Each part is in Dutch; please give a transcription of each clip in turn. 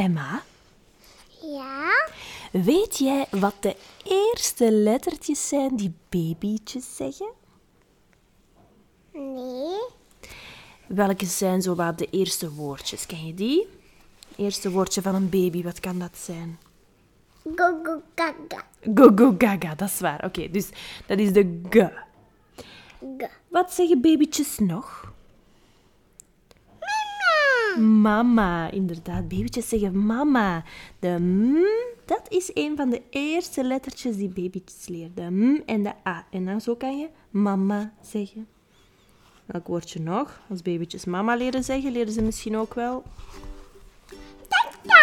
Emma, Ja? weet jij wat de eerste lettertjes zijn die babytjes zeggen? Nee? Welke zijn zo wat de eerste woordjes? Ken je die? Eerste woordje van een baby, wat kan dat zijn? Go go gaga. Go go gaga, dat is waar. Oké, dus dat is de g. G. Wat zeggen babytjes nog? Mama, inderdaad. Babytjes zeggen mama. De m, dat is een van de eerste lettertjes die babytjes leren. De m en de a. En dan zo kan je mama zeggen. Welk woordje nog? Als babytjes mama leren zeggen, leren ze misschien ook wel Tata.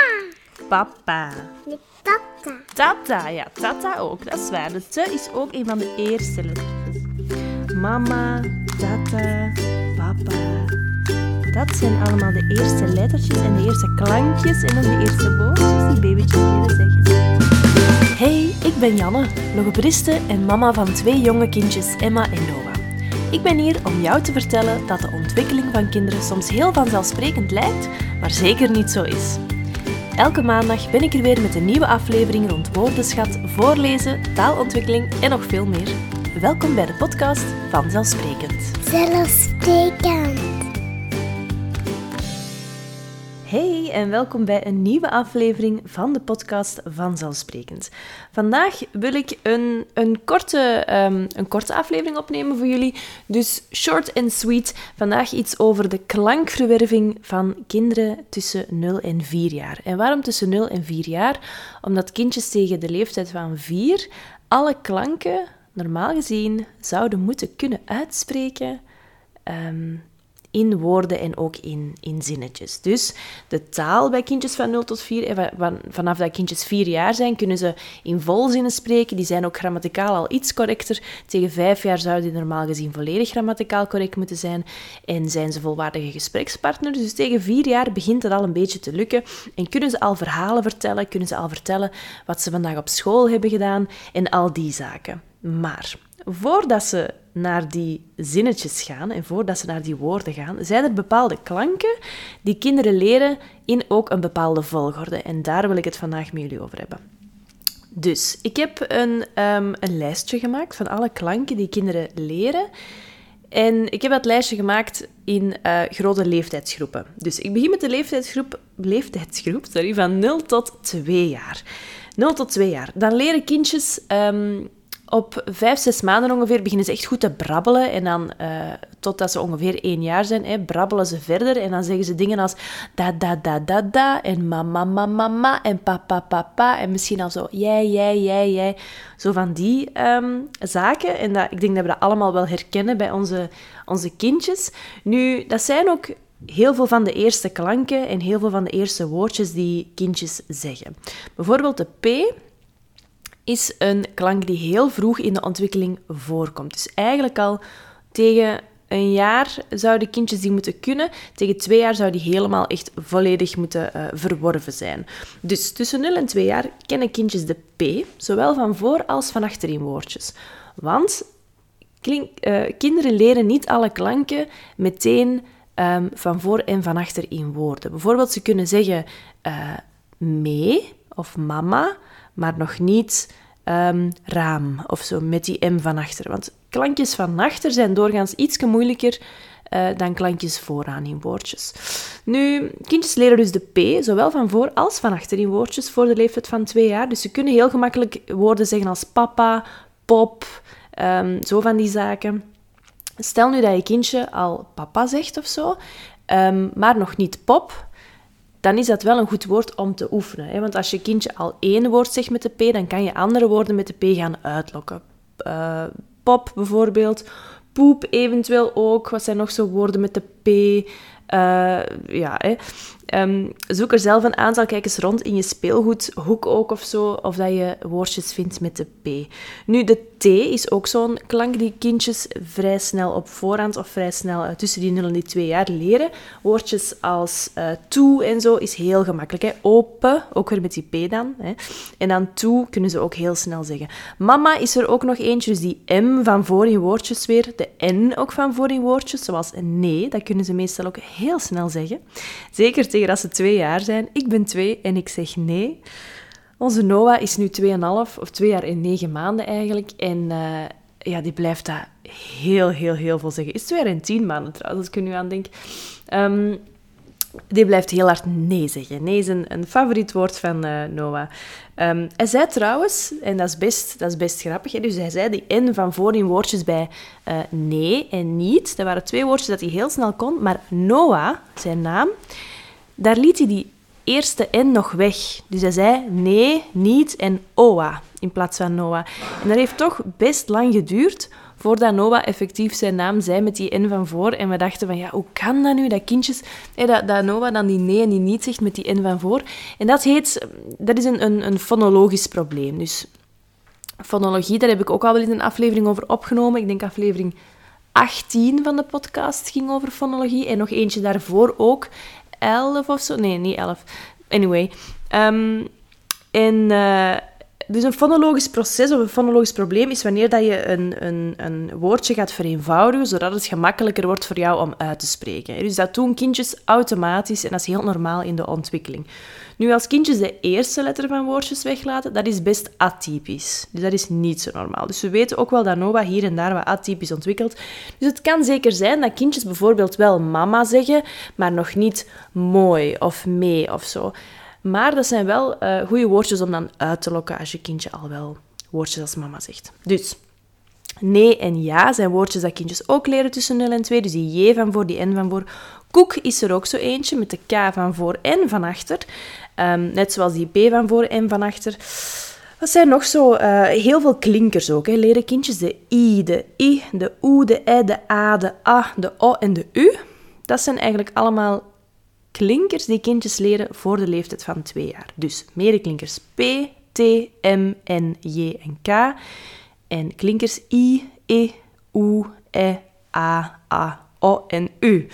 papa. De tata. Tata, ja, tata ook, dat is waar. De te is ook een van de eerste lettertjes. Mama, tata, papa. Dat zijn allemaal de eerste lettertjes en de eerste klankjes en dan de eerste woordjes die babytjes leren zeggen. Hey, ik ben Janne, logopediste en mama van twee jonge kindjes, Emma en Noah. Ik ben hier om jou te vertellen dat de ontwikkeling van kinderen soms heel vanzelfsprekend lijkt, maar zeker niet zo is. Elke maandag ben ik er weer met een nieuwe aflevering rond woordenschat, voorlezen, taalontwikkeling en nog veel meer. Welkom bij de podcast Vanzelfsprekend. Zelfsprekend. En welkom bij een nieuwe aflevering van de podcast Vanzelfsprekend. Vandaag wil ik een, een, korte, ehm, een korte aflevering opnemen voor jullie. Dus short and sweet. Vandaag iets over de klankverwerving van kinderen tussen 0 en 4 jaar. En waarom tussen 0 en 4 jaar? Omdat kindjes tegen de leeftijd van 4 alle klanken, normaal gezien, zouden moeten kunnen uitspreken. ehm, in woorden en ook in, in zinnetjes. Dus de taal bij kindjes van 0 tot 4, eh, van- van- vanaf dat kindjes 4 jaar zijn, kunnen ze in volzinnen spreken. Die zijn ook grammaticaal al iets correcter. Tegen 5 jaar zouden die normaal gezien volledig grammaticaal correct moeten zijn. En zijn ze volwaardige gesprekspartners. Dus tegen 4 jaar begint het al een beetje te lukken. En kunnen ze al verhalen vertellen, kunnen ze al vertellen wat ze vandaag op school hebben gedaan en al die zaken. Maar voordat ze naar die zinnetjes gaan en voordat ze naar die woorden gaan, zijn er bepaalde klanken die kinderen leren in ook een bepaalde volgorde. En daar wil ik het vandaag met jullie over hebben. Dus ik heb een, ehm, een lijstje gemaakt van alle klanken die kinderen leren. En ik heb dat lijstje gemaakt in eh, grote leeftijdsgroepen. Dus ik begin met de leeftijdsgroep, leeftijdsgroep sorry, van 0 tot 2 jaar. 0 tot 2 jaar. Dan leren kindjes ehm, op 5, 6 maanden ongeveer beginnen ze echt goed te brabbelen. En dan, eh, totdat ze ongeveer 1 jaar zijn, hè, brabbelen ze verder. En dan zeggen ze dingen als da, da, da, da, da. En mama, mama, mama. En papa, papa. En misschien al zo jij, jij, jij, jij. Zo van die ehm, zaken. En dat, ik denk dat we dat allemaal wel herkennen bij onze, onze kindjes. Nu, dat zijn ook heel veel van de eerste klanken en heel veel van de eerste woordjes die kindjes zeggen. Bijvoorbeeld de P is een klank die heel vroeg in de ontwikkeling voorkomt. Dus eigenlijk al tegen een jaar zouden kindjes die moeten kunnen. Tegen twee jaar zou die helemaal echt volledig moeten eh, verworven zijn. Dus tussen 0 en 2 jaar kennen kindjes de P, zowel van voor als van achterin woordjes. Want klink- eh, kinderen leren niet alle klanken meteen ehm, van voor en van achter in woorden. Bijvoorbeeld, ze kunnen zeggen eh, mee of mama, maar nog niet ehm, raam of zo met die M van achter. Want klankjes van achter zijn doorgaans iets moeilijker eh, dan klankjes vooraan in woordjes. Nu, kindjes leren dus de P, zowel van voor als van achter in woordjes, voor de leeftijd van twee jaar. Dus ze kunnen heel gemakkelijk woorden zeggen als papa, pop, ehm, zo van die zaken. Stel nu dat je kindje al papa zegt of zo, ehm, maar nog niet pop, dan is dat wel een goed woord om te oefenen. Hè? Want als je kindje al één woord zegt met de P, dan kan je andere woorden met de P gaan uitlokken. Eh, pop bijvoorbeeld, poep eventueel ook. Wat zijn nog zo woorden met de P? Eh, ja, hè. Ehm, zoek er zelf een aantal, kijk eens rond in je speelgoedhoek ook of zo, of dat je woordjes vindt met de P. Nu, de T is ook zo'n klank die kindjes vrij snel op voorhand of vrij snel eh, tussen die 0 en die 2 jaar leren. Woordjes als eh, toe en zo is heel gemakkelijk. Hè. Open, ook weer met die P dan. Hè. En dan toe kunnen ze ook heel snel zeggen. Mama is er ook nog eentje, dus die M van voor in woordjes weer. De N ook van voor in woordjes, zoals nee, dat kunnen ze meestal ook heel snel zeggen. Zeker zeggen als ze twee jaar zijn. Ik ben twee en ik zeg nee. Onze Noah is nu 2,5 of twee jaar en negen maanden eigenlijk. En eh, ja, die blijft dat heel, heel, heel veel zeggen. Is twee jaar en tien maanden trouwens, als ik nu aan denk. Ehm, die blijft heel hard nee zeggen. Nee is een, favoriet woord van uh, Noah. Um, hij zei trouwens, en dat is best, dat is best grappig, hè, dus hij zei die N van voor in woordjes bij uh, nee en niet. Dat waren twee woordjes dat hij heel snel kon, maar Noah, zijn naam, daar liet hij die eerste N nog weg. Dus hij zei nee, niet en oa in plaats van Noah. En dat heeft toch best lang geduurd voordat Noah effectief zijn naam zei met die N van voor. En we dachten van, ja, hoe kan dat nu, dat kindjes... dat, dat Noah dan die nee en die niet zegt met die N van voor. En dat heet... Dat is een, een, een fonologisch probleem. Dus fonologie, daar heb ik ook al wel eens een aflevering over opgenomen. Ik denk aflevering 18 van de podcast ging over fonologie. En nog eentje daarvoor ook. 11 of zo. Nee, niet 11. Anyway. Um, en... Uh, dus een fonologisch proces of een fonologisch probleem is wanneer dat je een, een, een woordje gaat vereenvoudigen, zodat het gemakkelijker wordt voor jou om uit te spreken. Dus dat doen kindjes automatisch en dat is heel normaal in de ontwikkeling. Nu, als kindjes de eerste letter van woordjes weglaten, dat is best atypisch. Dus dat is niet zo normaal. Dus we weten ook wel dat Noah hier en daar wat atypisch ontwikkelt. Dus het kan zeker zijn dat kindjes bijvoorbeeld wel mama zeggen, maar nog niet mooi of mee of zo. Maar dat zijn wel uh, goede woordjes om dan uit te lokken als je kindje al wel woordjes als mama zegt. Dus nee en ja zijn woordjes dat kindjes ook leren tussen 0 en 2. Dus die J van voor, die N van voor. Koek is er ook zo eentje met de K van voor en van achter. Um, net zoals die B van voor en van achter. Wat zijn nog zo uh, heel veel klinkers ook. Hè. Leren kindjes de I, de I, de O, de E, de A, de A, de O en de U. Dat zijn eigenlijk allemaal klinkers die kindjes leren voor de leeftijd van twee jaar. Dus medeklinkers P, T, M, N, J en K. En klinkers I, E, U, E, A, A, O en U.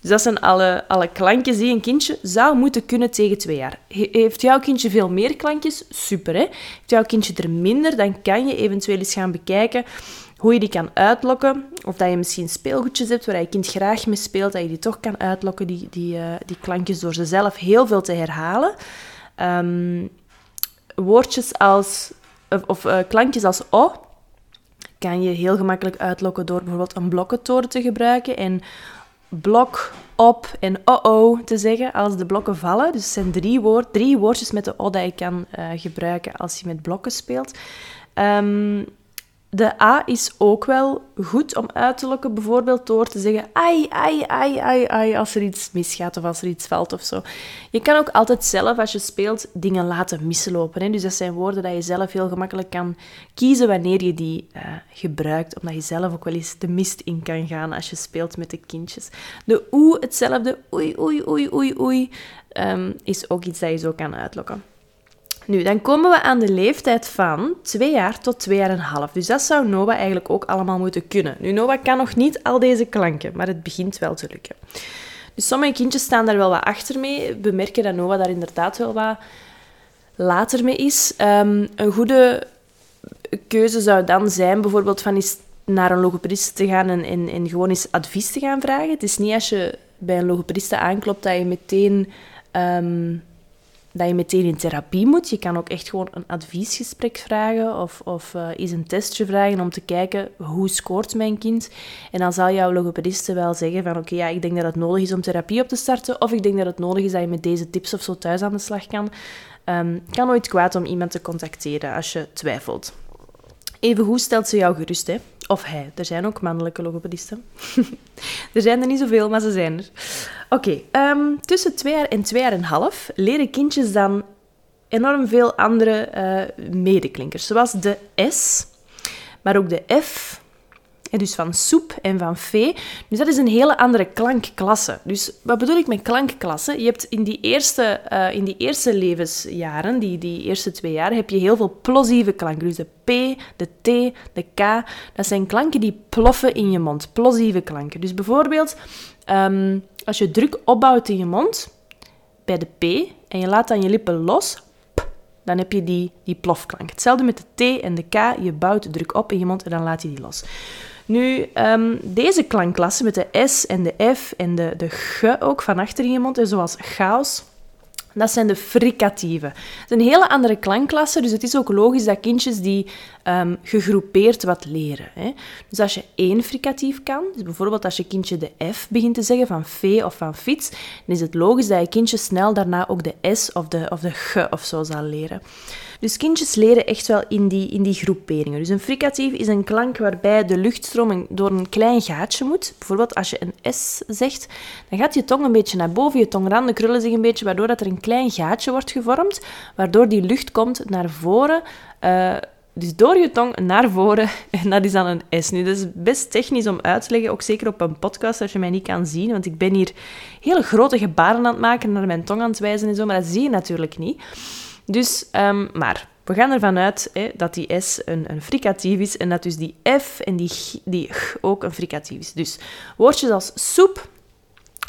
Dus dat zijn alle, alle klankjes die een kindje zou moeten kunnen tegen twee jaar. Heeft jouw kindje veel meer klankjes? Super, hè? Heeft jouw kindje er minder? Dan kan je eventueel eens gaan bekijken hoe je die kan uitlokken. Of dat je misschien speelgoedjes hebt waar je kind graag mee speelt, dat je die toch kan uitlokken, die, die, uh, die klankjes, door ze zelf heel veel te herhalen. Um, woordjes als, of, uh, klankjes als o kan je heel gemakkelijk uitlokken door bijvoorbeeld een blokkentoren te gebruiken en blok, op en oh-oh te zeggen als de blokken vallen. Dus het zijn drie, woord, drie woordjes met de o dat je kan uh, gebruiken als je met blokken speelt. Um, de A is ook wel goed om uit te lokken, bijvoorbeeld door te zeggen ai, ai, ai, ai, ai, als er iets misgaat of als er iets valt of zo. Je kan ook altijd zelf, als je speelt, dingen laten mislopen. Hè? Dus dat zijn woorden dat je zelf heel gemakkelijk kan kiezen wanneer je die uh, gebruikt, omdat je zelf ook wel eens de mist in kan gaan als je speelt met de kindjes. De oe, hetzelfde, oei, oei, oei, oei, oei, um, is ook iets dat je zo kan uitlokken. Nu, dan komen we aan de leeftijd van 2 jaar tot 2 jaar en een half. Dus dat zou Noah eigenlijk ook allemaal moeten kunnen. Nu, Noah kan nog niet al deze klanken, maar het begint wel te lukken. Dus sommige kindjes staan daar wel wat achter mee. We merken dat Noah daar inderdaad wel wat later mee is. Um, een goede keuze zou dan zijn bijvoorbeeld van eens naar een logopedist te gaan en, gewoon eens advies te gaan vragen. Het is niet als je bij een logopediste aanklopt dat je meteen... Um, dat je meteen in therapie moet. Je kan ook echt gewoon een adviesgesprek vragen of, of uh, eens een testje vragen om te kijken hoe scoort mijn kind. En dan zal jouw logopediste wel zeggen van oké, ja, ik denk dat het nodig is om therapie op te starten of ik denk dat het nodig is dat je met deze tips of zo thuis aan de slag kan. Um, kan nooit kwaad om iemand te contacteren als je twijfelt. Even hoe stelt ze jou gerust, hè? Of hij. Er zijn ook mannelijke logopedisten. er zijn er niet zoveel, maar ze zijn er. Oké, ehm, tussen twee jaar en twee jaar en een half leren kindjes dan enorm veel andere uh, medeklinkers. Zoals de S, maar ook de F, dus van soep en van vee. Dus dat is een hele andere klankklasse. Dus wat bedoel ik met klankklasse? Je hebt in die eerste, uh, in die eerste levensjaren, die, die eerste twee jaar, heb je heel veel plosieve klanken. Dus de P, de T, de K, dat zijn klanken die ploffen in je mond. Plosieve klanken. Dus bijvoorbeeld, um, als je druk opbouwt in je mond, bij de P, en je laat dan je lippen los, dan heb je die, die plofklank. Hetzelfde met de T en de K. Je bouwt druk op in je mond en dan laat je die los. Nu, ehm, deze klankklassen met de S en de F en de, de G ook van achter in je mond, zoals chaos, dat zijn de fricatieven. Het is een hele andere klankklasse, dus het is ook logisch dat kindjes die um, gegroepeerd wat leren. Hè. Dus als je één fricatief kan, dus bijvoorbeeld als je kindje de F begint te zeggen van vee of van fiets, dan is het logisch dat je kindje snel daarna ook de S of de, of de G of zo zal leren. Dus kindjes leren echt wel in die, in die groeperingen. Dus een fricatief is een klank waarbij de luchtstroom door een klein gaatje moet. Bijvoorbeeld als je een S zegt, dan gaat je tong een beetje naar boven, je tongranden krullen zich een beetje, waardoor dat er een klein gaatje wordt gevormd, waardoor die lucht komt naar voren. Uh, dus door je tong naar voren, en dat is dan een S. Nu, dat is best technisch om uit te leggen, ook zeker op een podcast als je mij niet kan zien, want ik ben hier hele grote gebaren aan het maken, naar mijn tong aan het wijzen en zo, maar dat zie je natuurlijk niet. Dus, um, maar we gaan ervan uit hè, dat die S een, een fricatief is en dat dus die F en die, die G ook een fricatief is. Dus woordjes als soep,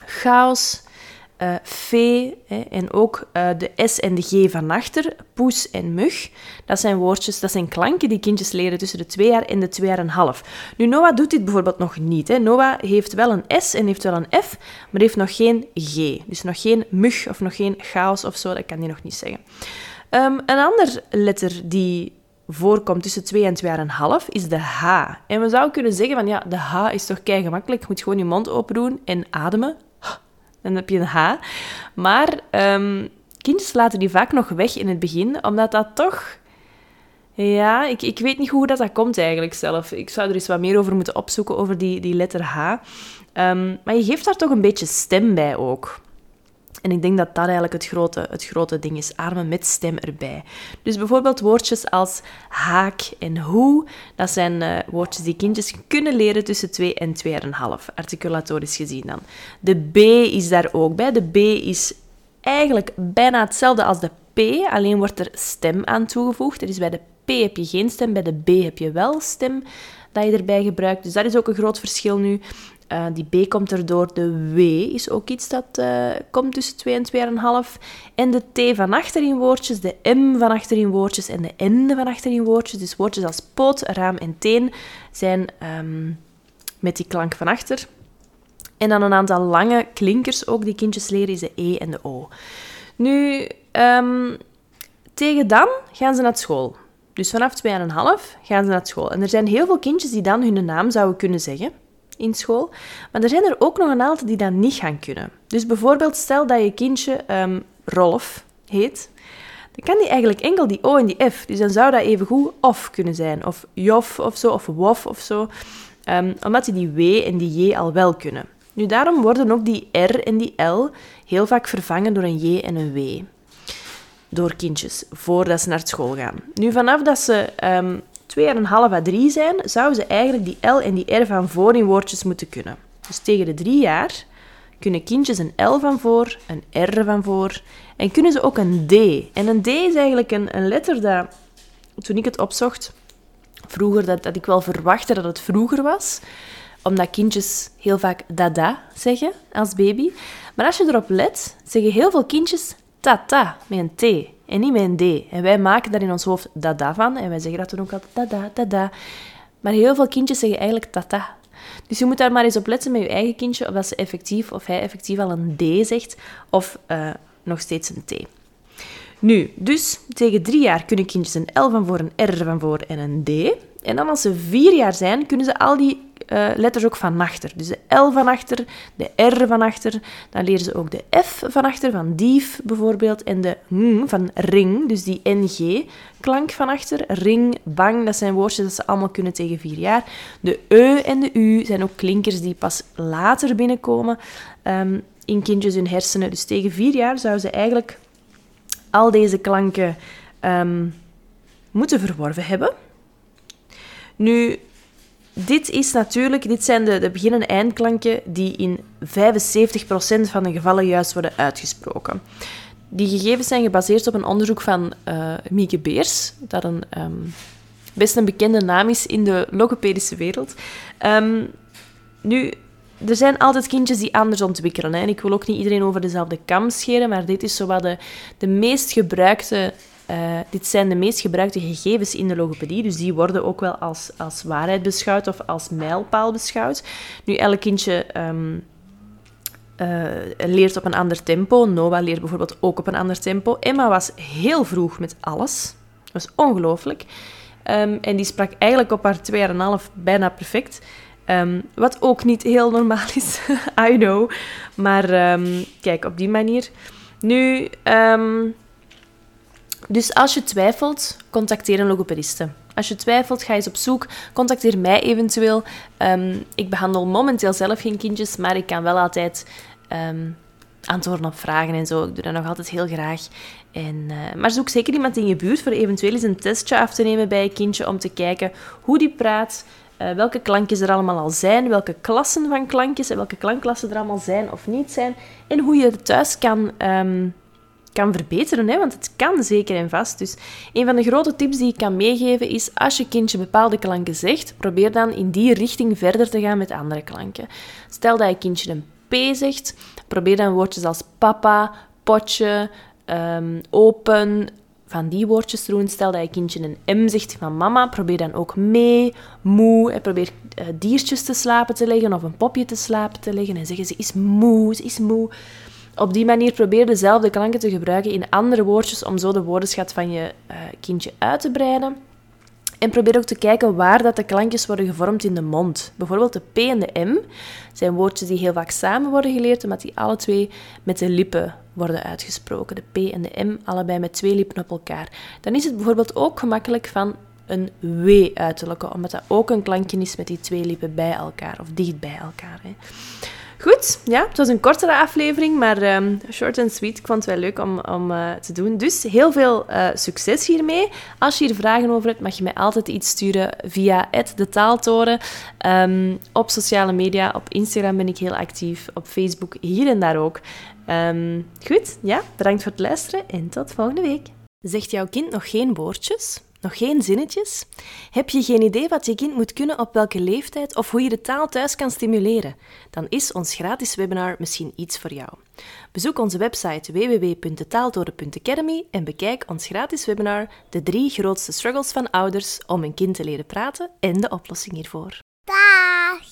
chaos, uh, vee hè, en ook uh, de S en de G van achter, poes en mug. Dat zijn woordjes, dat zijn klanken die kindjes leren tussen de twee jaar en de twee jaar en een half. Nu, Noah doet dit bijvoorbeeld nog niet. Hè. Noah heeft wel een S en heeft wel een F, maar heeft nog geen G. Dus nog geen mug of nog geen chaos of zo, dat kan hij nog niet zeggen. Um, een ander letter die voorkomt tussen 2 en 2,5 is de H. En we zouden kunnen zeggen van ja, de H is toch kei gemakkelijk. Je moet gewoon je mond open doen en ademen. Dan heb je een H. Maar um, kindjes laten die vaak nog weg in het begin, omdat dat toch... Ja, ik, ik weet niet hoe dat, dat komt eigenlijk zelf. Ik zou er eens wat meer over moeten opzoeken, over die, die letter H. Um, maar je geeft daar toch een beetje stem bij ook. En ik denk dat dat eigenlijk het grote, het grote ding is. Armen met stem erbij. Dus bijvoorbeeld woordjes als haak en hoe. Dat zijn uh, woordjes die kindjes kunnen leren tussen 2 en 2,5. Articulatorisch gezien dan. De B is daar ook bij. De B is eigenlijk bijna hetzelfde als de P. Alleen wordt er stem aan toegevoegd. Er is bij de P heb je geen stem. Bij de B heb je wel stem dat je erbij gebruikt. Dus dat is ook een groot verschil nu. Uh, die B komt erdoor. De W is ook iets dat uh, komt tussen 2 en 2,5. En de T van achter in woordjes, de M van achter in woordjes en de N van achter in woordjes. Dus woordjes als poot, raam en teen zijn um, met die klank van achter. En dan een aantal lange klinkers ook die kindjes leren is de E en de O. Nu, um, tegen dan gaan ze naar school. Dus vanaf 2,5 gaan ze naar school. En er zijn heel veel kindjes die dan hun naam zouden kunnen zeggen in school. Maar er zijn er ook nog een aantal die dat niet gaan kunnen. Dus bijvoorbeeld, stel dat je kindje um, Rolf heet. Dan kan die eigenlijk enkel die O en die F. Dus dan zou dat even goed of kunnen zijn. Of Jof of zo, of Wof of zo. Um, omdat die die W en die J al wel kunnen. Nu, daarom worden ook die R en die L heel vaak vervangen door een J en een W. Door kindjes, voordat ze naar school gaan. Nu, vanaf dat ze um, 2,5 à 3 zijn, zouden ze eigenlijk die L en die R van voor in woordjes moeten kunnen. Dus tegen de 3 jaar kunnen kindjes een L van voor, een R van voor en kunnen ze ook een D. En een D is eigenlijk een, een letter dat, toen ik het opzocht, vroeger, dat, dat ik wel verwachtte dat het vroeger was, omdat kindjes heel vaak dada zeggen als baby. Maar als je erop let, zeggen heel veel kindjes tata met een T en niet met een D. En wij maken daar in ons hoofd dada van en wij zeggen dat dan ook altijd dada, dada. Maar heel veel kindjes zeggen eigenlijk tata. Dus je moet daar maar eens op letten met je eigen kindje of dat ze effectief of hij effectief al een D zegt of uh, nog steeds een T. Nu, dus tegen drie jaar kunnen kindjes een L van voor, een R van voor en een D. En dan als ze vier jaar zijn, kunnen ze al die uh, letters ook van achter. Dus de L van achter, de R van achter. Dan leren ze ook de F van achter, van dief bijvoorbeeld. En de ng van ring, dus die NG-klank van achter. Ring, bang, dat zijn woordjes dat ze allemaal kunnen tegen vier jaar. De E en de U zijn ook klinkers die pas later binnenkomen um, in kindjes hun hersenen. Dus tegen vier jaar zouden ze eigenlijk al deze klanken um, moeten verworven hebben. Nu, dit is natuurlijk, dit zijn de, de begin- en eindklanken die in 75% van de gevallen juist worden uitgesproken. Die gegevens zijn gebaseerd op een onderzoek van uh, Mieke Beers, dat een um, best een bekende naam is in de logopedische wereld. Um, nu, er zijn altijd kindjes die anders ontwikkelen. En ik wil ook niet iedereen over dezelfde kam scheren, maar dit is zo wat de, de meest gebruikte Eh, dit zijn de meest gebruikte gegevens in de logopedie, dus die worden ook wel als, als waarheid beschouwd of als mijlpaal beschouwd. Nu, elk kindje ehm, eh, leert op een ander tempo. Noah leert bijvoorbeeld ook op een ander tempo. Emma was heel vroeg met alles. Dat was ongelooflijk. Ehm, en die sprak eigenlijk op haar twee jaar en een half bijna perfect. Ehm, wat ook niet heel normaal is, I know. Maar kijk, op die manier. Nu, dus als je twijfelt, contacteer een logopediste. Als je twijfelt, ga eens op zoek. Contacteer mij eventueel. ik behandel momenteel zelf geen kindjes, maar ik kan wel altijd um, antwoorden op vragen en zo. Ik doe dat nog altijd heel graag. En, uh, maar zoek zeker iemand in je buurt voor eventueel eens een testje af te nemen bij je kindje om te kijken hoe die praat, uh, welke klankjes er allemaal al zijn, welke klassen van klankjes en welke klankklassen er allemaal zijn of niet zijn. En hoe je thuis kan, um, kan verbeteren, hè? want het kan zeker en vast. Dus een van de grote tips die ik kan meegeven is, als je kindje bepaalde klanken zegt, probeer dan in die richting verder te gaan met andere klanken. Stel dat je kindje een P zegt, probeer dan woordjes als papa, potje, um, open, van die woordjes te doen. Stel dat je kindje een M zegt van mama, probeer dan ook mee, moe. En probeer uh, diertjes te slapen te leggen of een popje te slapen te leggen. En zeggen ze is moe, ze is moe. Op die manier probeer dezelfde klanken te gebruiken in andere woordjes om zo de woordenschat van je uh, kindje uit te breiden. En probeer ook te kijken waar dat de klankjes worden gevormd in de mond. Bijvoorbeeld de P en de M zijn woordjes die heel vaak samen worden geleerd, omdat die alle twee met de lippen worden uitgesproken. De P en de M allebei met twee lippen op elkaar. Dan is het bijvoorbeeld ook gemakkelijk van een W uit te lokken, omdat dat ook een klankje is met die twee lippen bij elkaar of dicht bij elkaar. Hè. Goed, ja, het was een kortere aflevering, maar um, short and sweet. Ik vond het wel leuk om, om uh, te doen. Dus heel veel uh, succes hiermee. Als je hier vragen over hebt, mag je mij altijd iets sturen via de Taaltoren. Um, op sociale media, op Instagram ben ik heel actief, op Facebook hier en daar ook. Um, goed, ja, bedankt voor het luisteren en tot volgende week. Zegt jouw kind nog geen woordjes? Nog geen zinnetjes? Heb je geen idee wat je kind moet kunnen op welke leeftijd of hoe je de taal thuis kan stimuleren? Dan is ons gratis webinar misschien iets voor jou. Bezoek onze website www.taaltoren.academy en bekijk ons gratis webinar De drie grootste struggles van ouders om een kind te leren praten en de oplossing hiervoor. Bye.